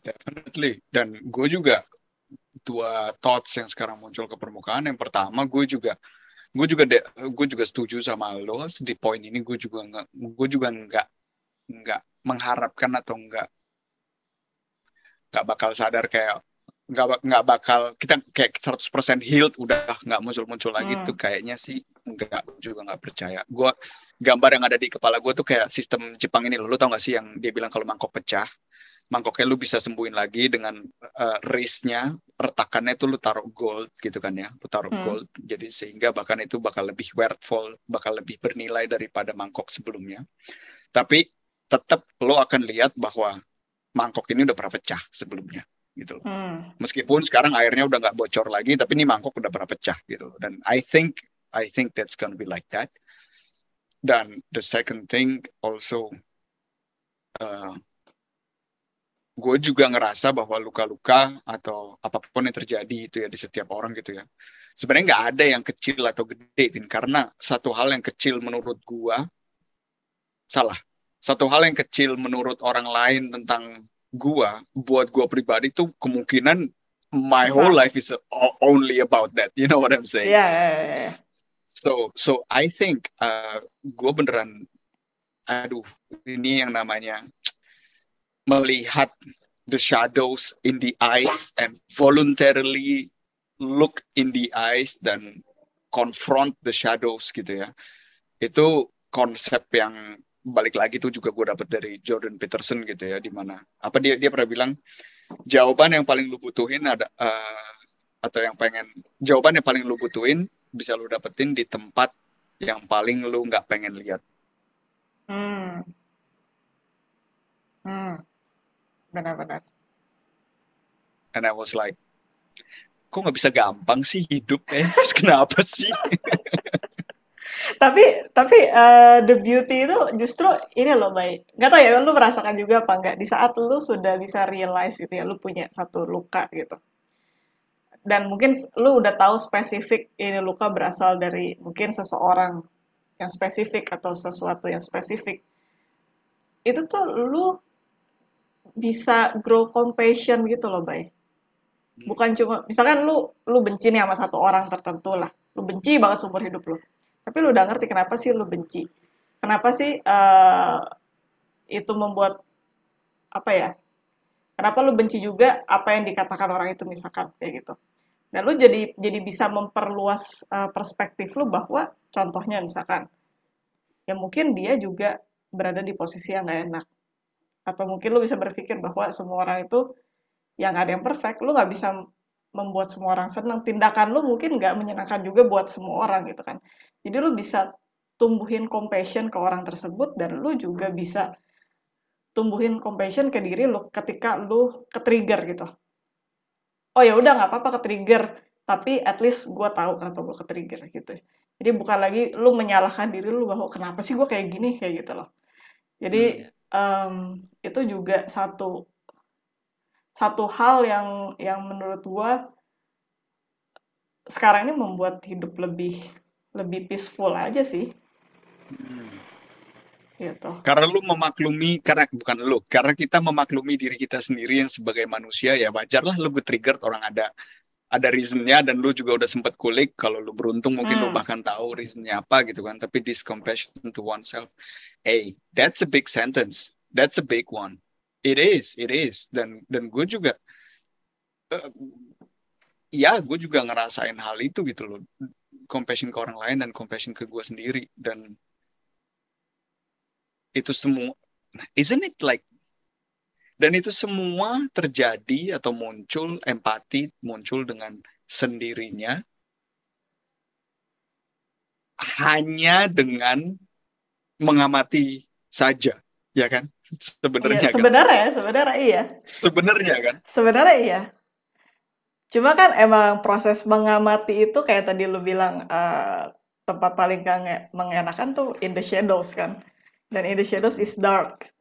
Definitely. Dan gue juga dua thoughts yang sekarang muncul ke permukaan. Yang pertama, gue juga gue juga de, gue juga setuju sama lo di poin ini. Gue juga nggak gue juga nggak nggak mengharapkan atau nggak nggak bakal sadar kayak nggak nggak bakal kita kayak 100% healed udah nggak muncul-muncul lagi hmm. tuh kayaknya sih nggak juga nggak percaya. Gue gambar yang ada di kepala gue tuh kayak sistem Jepang ini lo, lo tau gak sih yang dia bilang kalau mangkok pecah, mangkoknya lu bisa sembuhin lagi dengan uh, wristnya retakannya tuh lu taruh gold gitu kan ya, lu taruh hmm. gold. Jadi sehingga bahkan itu bakal lebih worthful, bakal lebih bernilai daripada mangkok sebelumnya. Tapi tetap lo akan lihat bahwa mangkok ini udah pernah pecah sebelumnya gitu loh. Hmm. Meskipun sekarang airnya udah nggak bocor lagi, tapi ini mangkok udah pernah pecah gitu. Dan I think I think that's gonna be like that. Dan the second thing also uh, gue juga ngerasa bahwa luka-luka atau apa pun yang terjadi itu ya di setiap orang gitu ya. Sebenarnya nggak ada yang kecil atau gede Vin karena satu hal yang kecil menurut gue salah. Satu hal yang kecil menurut orang lain tentang gue buat gue pribadi tuh kemungkinan my whole life is only about that you know what I'm saying? Yeah, yeah, yeah. so so I think uh, gue beneran aduh ini yang namanya melihat the shadows in the eyes and voluntarily look in the eyes dan confront the shadows gitu ya. Itu konsep yang balik lagi tuh juga gue dapet dari Jordan Peterson gitu ya di mana apa dia dia pernah bilang jawaban yang paling lu butuhin ada uh, atau yang pengen jawaban yang paling lu butuhin bisa lu dapetin di tempat yang paling lu nggak pengen lihat. Hmm. Hmm benar-benar. And I was like kok nggak bisa gampang sih hidup eh? Kenapa sih? Tapi tapi uh, the beauty itu justru ini loh baik nggak tau ya lu merasakan juga apa nggak? Di saat lu sudah bisa realize gitu ya lu punya satu luka gitu. Dan mungkin lu udah tahu spesifik ini luka berasal dari mungkin seseorang yang spesifik atau sesuatu yang spesifik. Itu tuh lu bisa grow compassion gitu loh, Bay. Hmm. Bukan cuma misalkan lu lu benci nih sama satu orang tertentu lah. Lu benci banget seumur hidup lu. Tapi lu udah ngerti kenapa sih lu benci. Kenapa sih uh, itu membuat apa ya? Kenapa lu benci juga apa yang dikatakan orang itu misalkan kayak gitu. Dan lu jadi jadi bisa memperluas uh, perspektif lu bahwa contohnya misalkan ya mungkin dia juga berada di posisi yang gak enak atau mungkin lu bisa berpikir bahwa semua orang itu yang ada yang perfect lu nggak bisa membuat semua orang senang tindakan lu mungkin nggak menyenangkan juga buat semua orang gitu kan. Jadi lu bisa tumbuhin compassion ke orang tersebut dan lu juga bisa tumbuhin compassion ke diri lu ketika lu ke trigger gitu. Oh ya udah nggak apa-apa ke trigger tapi at least gue tahu kenapa gue ke trigger gitu. Jadi bukan lagi lu menyalahkan diri lu bahwa kenapa sih gue kayak gini kayak gitu loh. Jadi hmm um, itu juga satu satu hal yang yang menurut gua sekarang ini membuat hidup lebih lebih peaceful aja sih. Hmm. Gitu. Karena lu memaklumi, karena bukan lu, karena kita memaklumi diri kita sendiri yang sebagai manusia ya wajarlah lu trigger orang ada ada reasonnya dan lu juga udah sempat kulik kalau lu beruntung mungkin hmm. lu bahkan tahu reasonnya apa gitu kan tapi this compassion to oneself hey that's a big sentence. That's a big one. It is it is. Dan dan gue juga uh, ya gue juga ngerasain hal itu gitu loh. Compassion ke orang lain dan compassion ke gue sendiri. Dan itu semua isn't it like dan itu semua terjadi atau muncul empati muncul dengan sendirinya. Hanya dengan mengamati saja ya kan? Sebenarnya iya, kan? sebenarnya sebenarnya iya. Sebenarnya kan? Sebenarnya iya. Cuma kan emang proses mengamati itu kayak tadi lu bilang uh, tempat paling mengenakan tuh in the shadows kan? Dan in the shadows is dark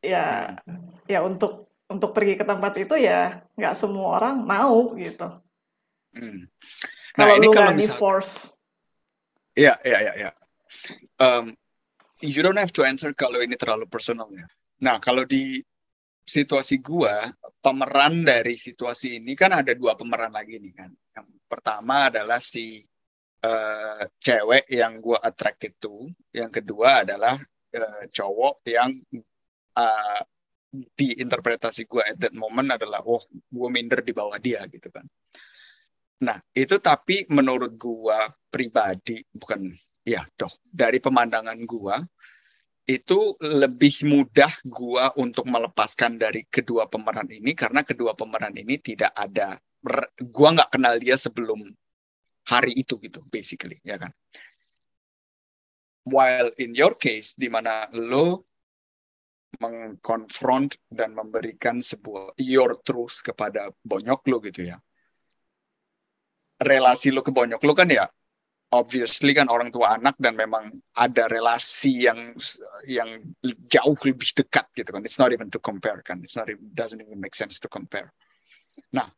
ya hmm. ya untuk untuk pergi ke tempat itu ya nggak semua orang mau gitu hmm. nah, kalau lu kalau misal... force iya iya iya ya. um, you don't have to answer kalau ini terlalu personal ya. Nah, kalau di situasi gua, pemeran dari situasi ini kan ada dua pemeran lagi nih kan. Yang pertama adalah si uh, cewek yang gua attracted to, yang kedua adalah uh, cowok yang uh, di interpretasi gua at that moment adalah oh gua minder di bawah dia gitu kan. Nah, itu tapi menurut gua pribadi bukan ya doh dari pemandangan gua itu lebih mudah gua untuk melepaskan dari kedua pemeran ini karena kedua pemeran ini tidak ada gua nggak kenal dia sebelum hari itu gitu basically ya kan while in your case di mana lo mengkonfront dan memberikan sebuah your truth kepada bonyok lo gitu ya relasi lo ke bonyok lo kan ya obviously kan orang tua anak dan memang ada relasi yang yang jauh lebih dekat gitu kan. It's not even to compare kan. It's not even, doesn't even make sense to compare. Nah,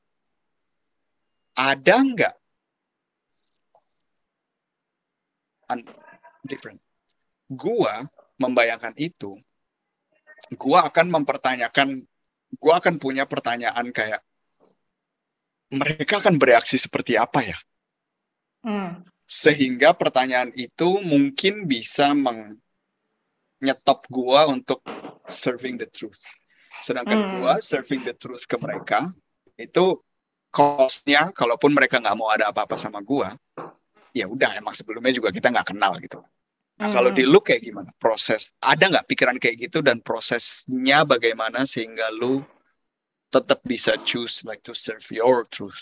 ada nggak different? Gua membayangkan itu, gua akan mempertanyakan, gua akan punya pertanyaan kayak mereka akan bereaksi seperti apa ya? Hmm sehingga pertanyaan itu mungkin bisa menyetop gua untuk serving the truth. Sedangkan hmm. gua serving the truth ke mereka itu costnya, kalaupun mereka nggak mau ada apa-apa sama gua, ya udah emang sebelumnya juga kita nggak kenal gitu. Nah, hmm. kalau di lu kayak gimana proses? Ada nggak pikiran kayak gitu dan prosesnya bagaimana sehingga lu tetap bisa choose like to serve your truth?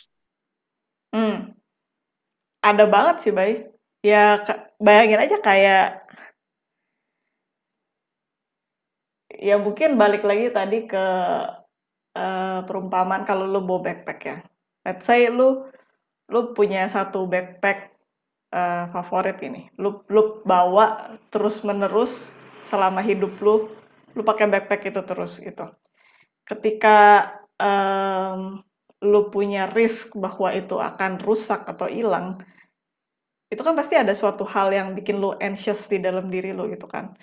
Hmm. Ada banget sih, Bay. Ya bayangin aja kayak ya mungkin balik lagi tadi ke, uh, perumpamaan kalau lu bawa backpack ya. Let's say lu lu punya satu backpack, uh, favorit ini, lu lu bawa terus-menerus selama hidup lu, lu pakai backpack itu terus gitu. Ketika, um, lu punya risk bahwa itu akan rusak atau hilang, itu kan pasti ada suatu hal yang bikin lu anxious di dalam diri lu gitu kan.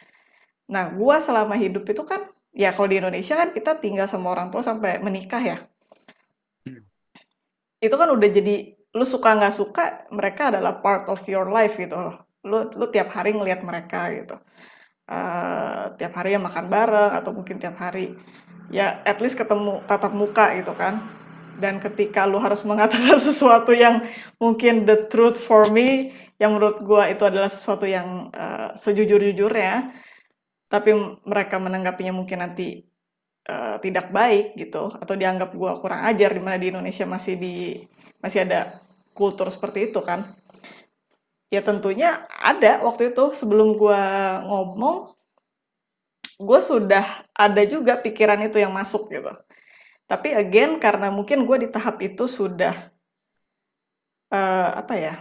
Nah, gua selama hidup itu kan, ya kalau di Indonesia kan kita tinggal sama orang tua sampai menikah ya. Hmm. Itu kan udah jadi lu suka nggak suka mereka adalah part of your life gitu loh. Lu lu tiap hari ngelihat mereka gitu. Uh, tiap hari ya makan bareng atau mungkin tiap hari ya at least ketemu tatap muka gitu kan dan ketika lu harus mengatakan sesuatu yang mungkin the truth for me yang menurut gua itu adalah sesuatu yang uh, sejujur-jujurnya tapi mereka menanggapinya mungkin nanti uh, tidak baik gitu atau dianggap gua kurang ajar di mana di Indonesia masih di masih ada kultur seperti itu kan ya tentunya ada waktu itu sebelum gua ngomong gue sudah ada juga pikiran itu yang masuk gitu tapi again karena mungkin gue di tahap itu sudah uh, apa ya?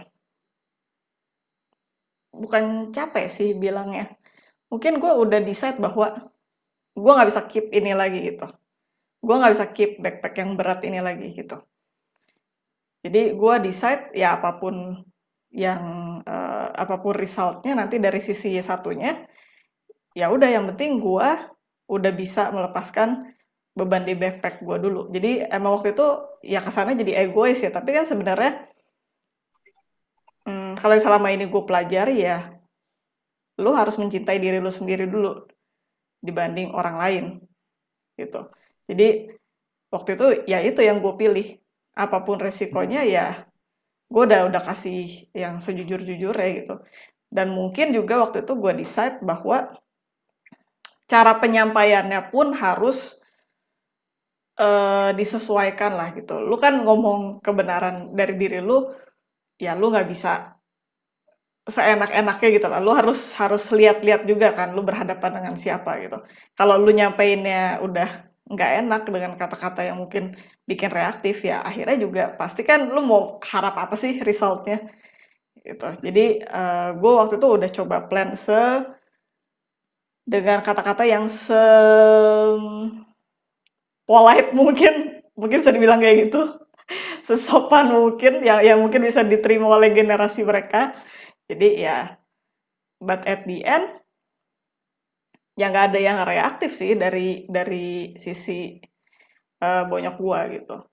Bukan capek sih bilangnya. Mungkin gue udah decide bahwa gue nggak bisa keep ini lagi gitu. Gue nggak bisa keep backpack yang berat ini lagi gitu. Jadi gue decide ya apa pun yang uh, apa pun resultnya nanti dari sisi satunya ya udah yang penting gue udah bisa melepaskan beban di backpack gue dulu. Jadi emang waktu itu ya ke sana jadi egois ya. Tapi kan sebenarnya hmm, kalau selama ini gue pelajari ya, lu harus mencintai diri lu sendiri dulu dibanding orang lain gitu. Jadi waktu itu ya itu yang gue pilih. Apa pun resikonya ya gue udah udah kasih yang sejujur-jujur ya gitu. Dan mungkin juga waktu itu gue decide bahwa cara penyampaiannya pun harus uh, disesuaikan lah gitu. Lu kan ngomong kebenaran dari diri lu, ya lu nggak bisa seenak-enaknya gitu lah. Lu harus harus lihat-lihat juga kan, lu berhadapan dengan siapa gitu. Kalau lu nyampeinnya udah nggak enak dengan kata-kata yang mungkin bikin reaktif ya akhirnya juga pasti kan lu mau harap apa sih resultnya? Gitu. Jadi uh, eh, gue waktu itu udah coba plan se dengan kata-kata yang se polite mungkin mungkin bisa dibilang kayak gitu. Sesopan mungkin yang yang mungkin bisa diterima oleh generasi mereka. Jadi ya but at the end ya nggak ada yang reaktif sih dari dari sisi uh, banyak gua gitu.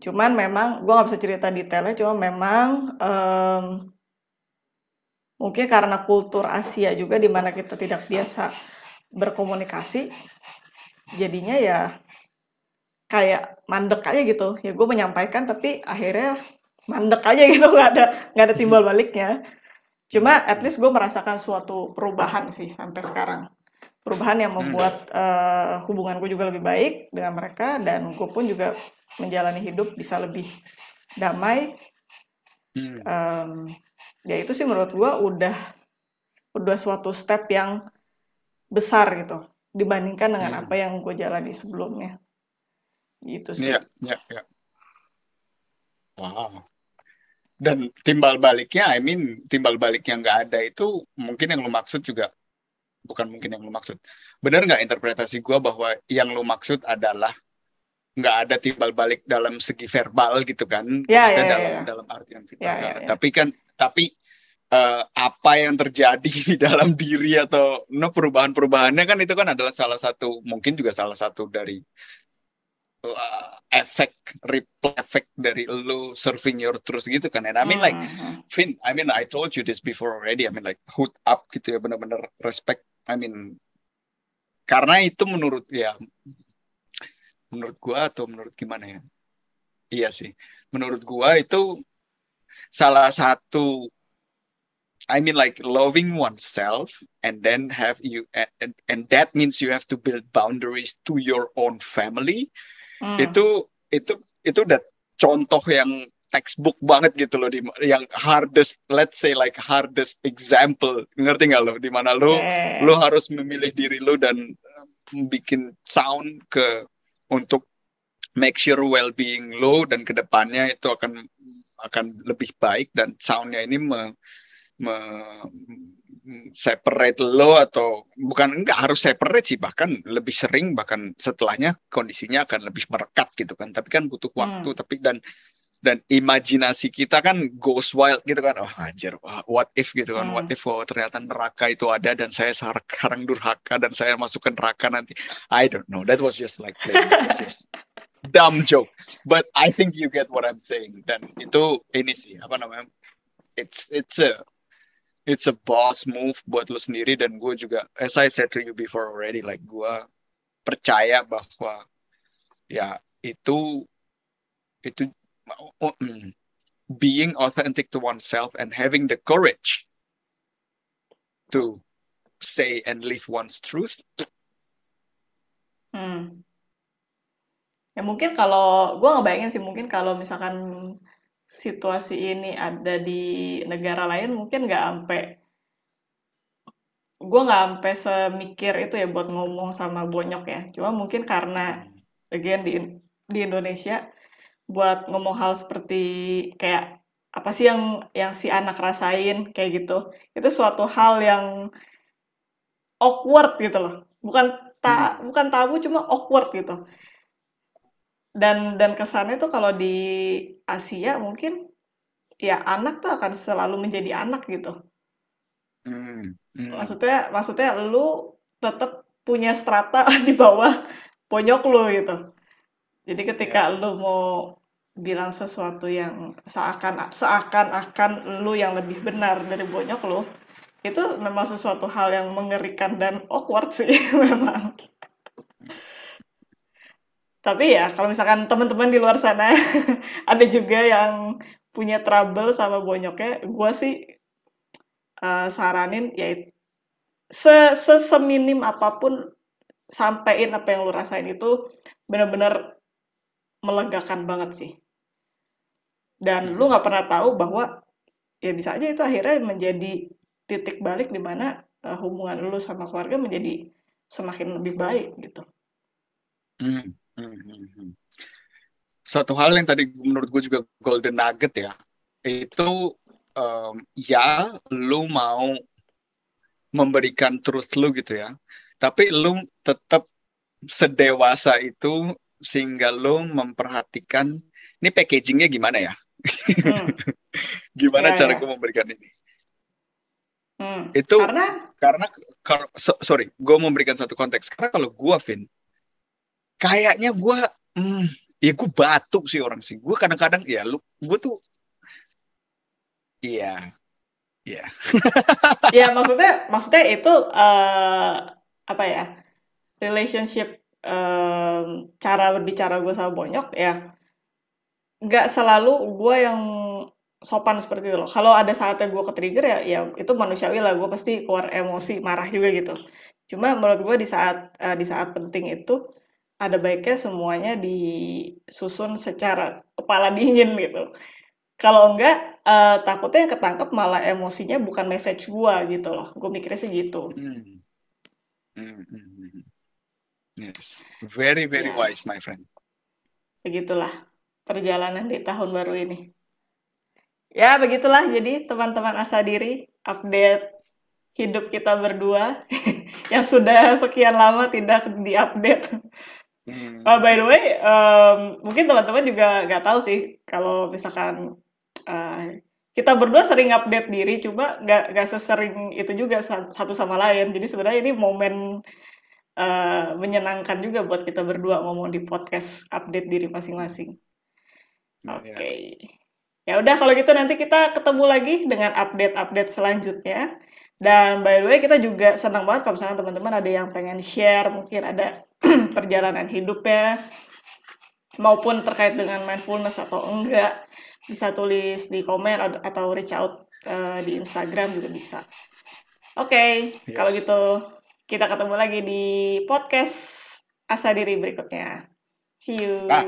Cuman memang gua nggak bisa cerita detailnya cuma memang um, mungkin karena kultur Asia juga di mana kita tidak biasa berkomunikasi jadinya ya kayak mandek aja gitu. Ya gue menyampaikan tapi akhirnya mandek aja gitu nggak ada nggak ada timbal baliknya. Cuma at least gue merasakan suatu perubahan sih sampai sekarang perubahan yang membuat uh, hubungan gue juga lebih baik dengan mereka dan gue pun juga menjalani hidup bisa lebih damai um, ya itu sih menurut gue udah udah suatu step yang besar gitu dibandingkan dengan hmm. apa yang gue jalani sebelumnya Gitu sih. Iya, iya, iya. Wow. dan timbal baliknya I mean timbal balik yang nggak ada itu mungkin yang lo maksud juga bukan mungkin yang lo maksud benar nggak interpretasi gue bahwa yang lo maksud adalah nggak ada timbal balik dalam segi verbal gitu kan ya, maksudnya ya, dalam ya. dalam artian kita Ya, ya, ya. tapi kan tapi eh, apa yang terjadi di dalam diri atau no perubahan-perubahannya kan itu kan adalah salah satu mungkin juga salah satu dari uh, efek ripple efek dari lo surfing your truth gitu kan and I mean like Hmm, hmm. Vin I mean I told you this before already I mean like hood up gitu ya benar-benar respect I mean karena itu menurut ya menurut gua atau menurut gimana ya? Iya sih. Menurut gua itu salah satu I mean like loving oneself and then have you and, and that means you have to build boundaries to your own family. Hmm. itu itu itu udah contoh yang textbook banget gitu loh di yang hardest let's say like hardest example. Ngerti nggak lo? Di mana lo Eh, lo harus memilih diri lo dan um, bikin sound ke untuk make sure well being lo dan ke depannya itu akan akan lebih baik dan soundnya ini me, me- separate lo atau bukan enggak harus separate sih bahkan lebih sering bahkan setelahnya kondisinya akan lebih merekat gitu kan. Tapi kan butuh waktu tapi dan dan imajinasi kita kan goes wild gitu kan. Oh anjir what if gitu kan. Hmm. what if oh, ternyata neraka itu ada dan saya sekarang durhaka dan saya masuk ke neraka nanti. I don't know. That was just like just dumb joke. But I think you get what I'm saying. Dan itu ini sih apa namanya it's it's a it's a boss move buat lo sendiri dan gue juga as I said to you before already like gue percaya bahwa ya itu itu being authentic to oneself and having the courage to say and live one's truth Hmm. Ya mungkin kalau gue ngebayangin sih mungkin kalau misalkan situasi ini ada di negara lain mungkin nggak sampai gue nggak sampai semikir itu ya buat ngomong sama bonyok ya. Cuma mungkin karena again di di Indonesia buat ngomong hal seperti kayak apa sih yang yang si anak rasain? kayak gitu. Itu suatu hal yang awkward gitu loh. Bukan ta bukan tabu cuma awkward gitu. Dan dan kesannya tuh kalau di Asia mungkin ya anak tuh akan selalu menjadi anak gitu. Hmm, hmm. maksudnya maksudnya lu tetap punya strata di bawah bonyok lu gitu. Jadi ketika lu mau bilang sesuatu yang seakan seakan-akan lu yang lebih benar dari bonyok lu itu memang sesuatu hal yang mengerikan dan awkward sih memang. Tapi ya kalau misalkan teman-teman di luar sana ada juga yang punya trouble sama bonyoknya gue sih uh, saranin ya se seminim apa pun sampein apa yang lu rasain itu benar-benar melegakan banget sih dan lu nggak pernah tahu bahwa ya bisa aja itu akhirnya menjadi titik balik di mana uh, hubungan lu sama keluarga menjadi semakin lebih baik gitu. Hmm, hmm, hmm, hmm. Suatu hal yang tadi menurut gue juga golden nugget ya, itu um, ya lu mau memberikan truth lu gitu ya, tapi lu tetap sedewasa itu sehingga lu memperhatikan ini packagingnya gimana ya, Hmm. gimana Ya, cara ya. gue memberikan ini. Hmm. Itu Karena karena kalau so- sorry, gue memberikan satu konteks. Karena kalau gue, Vin, kayaknya gue, hmm, ya gue batuk sih orang sih. Gue kadang-kadang ya lu, gue tuh, iya, iya. ya maksudnya maksudnya itu eh, apa ya relationship em, cara berbicara gue sama bonyok ya nggak selalu gue yang sopan seperti itu loh kalau ada saatnya gue ke trigger ya ya itu manusiawi lah gue pasti keluar emosi marah juga gitu cuma menurut gue di saat eh, di saat penting itu ada baiknya semuanya disusun secara kepala dingin gitu kalau enggak eh, takutnya yang ketangkep malah emosinya bukan message gua gitu loh gue mikirnya sih gitu Hmm. Hmm, hmm. Yes, very very Ya. wise, my friend. begitulah perjalanan di tahun baru ini ya begitulah jadi teman-teman asa diri update hidup kita berdua yang sudah sekian lama tidak diupdate. Hmm. Uh, by the way, um, mungkin teman-teman juga nggak tahu sih kalau misalkan uh, kita berdua sering update diri, cuma nggak nggak sesering itu juga satu sama lain. Jadi sebenarnya ini momen uh, menyenangkan juga buat kita berdua ngomong di podcast update diri masing-masing. Oh, Oke, okay. ya. udah kalau gitu nanti kita ketemu lagi dengan update-update selanjutnya. Dan by the way kita juga senang banget kalau misalnya teman-teman ada yang pengen share mungkin ada perjalanan hidupnya maupun terkait dengan mindfulness atau enggak bisa tulis di komen atau reach out uh, di Instagram juga bisa. Oke, okay, yes. kalau gitu kita ketemu lagi di podcast Asa Diri berikutnya. See you. Ah.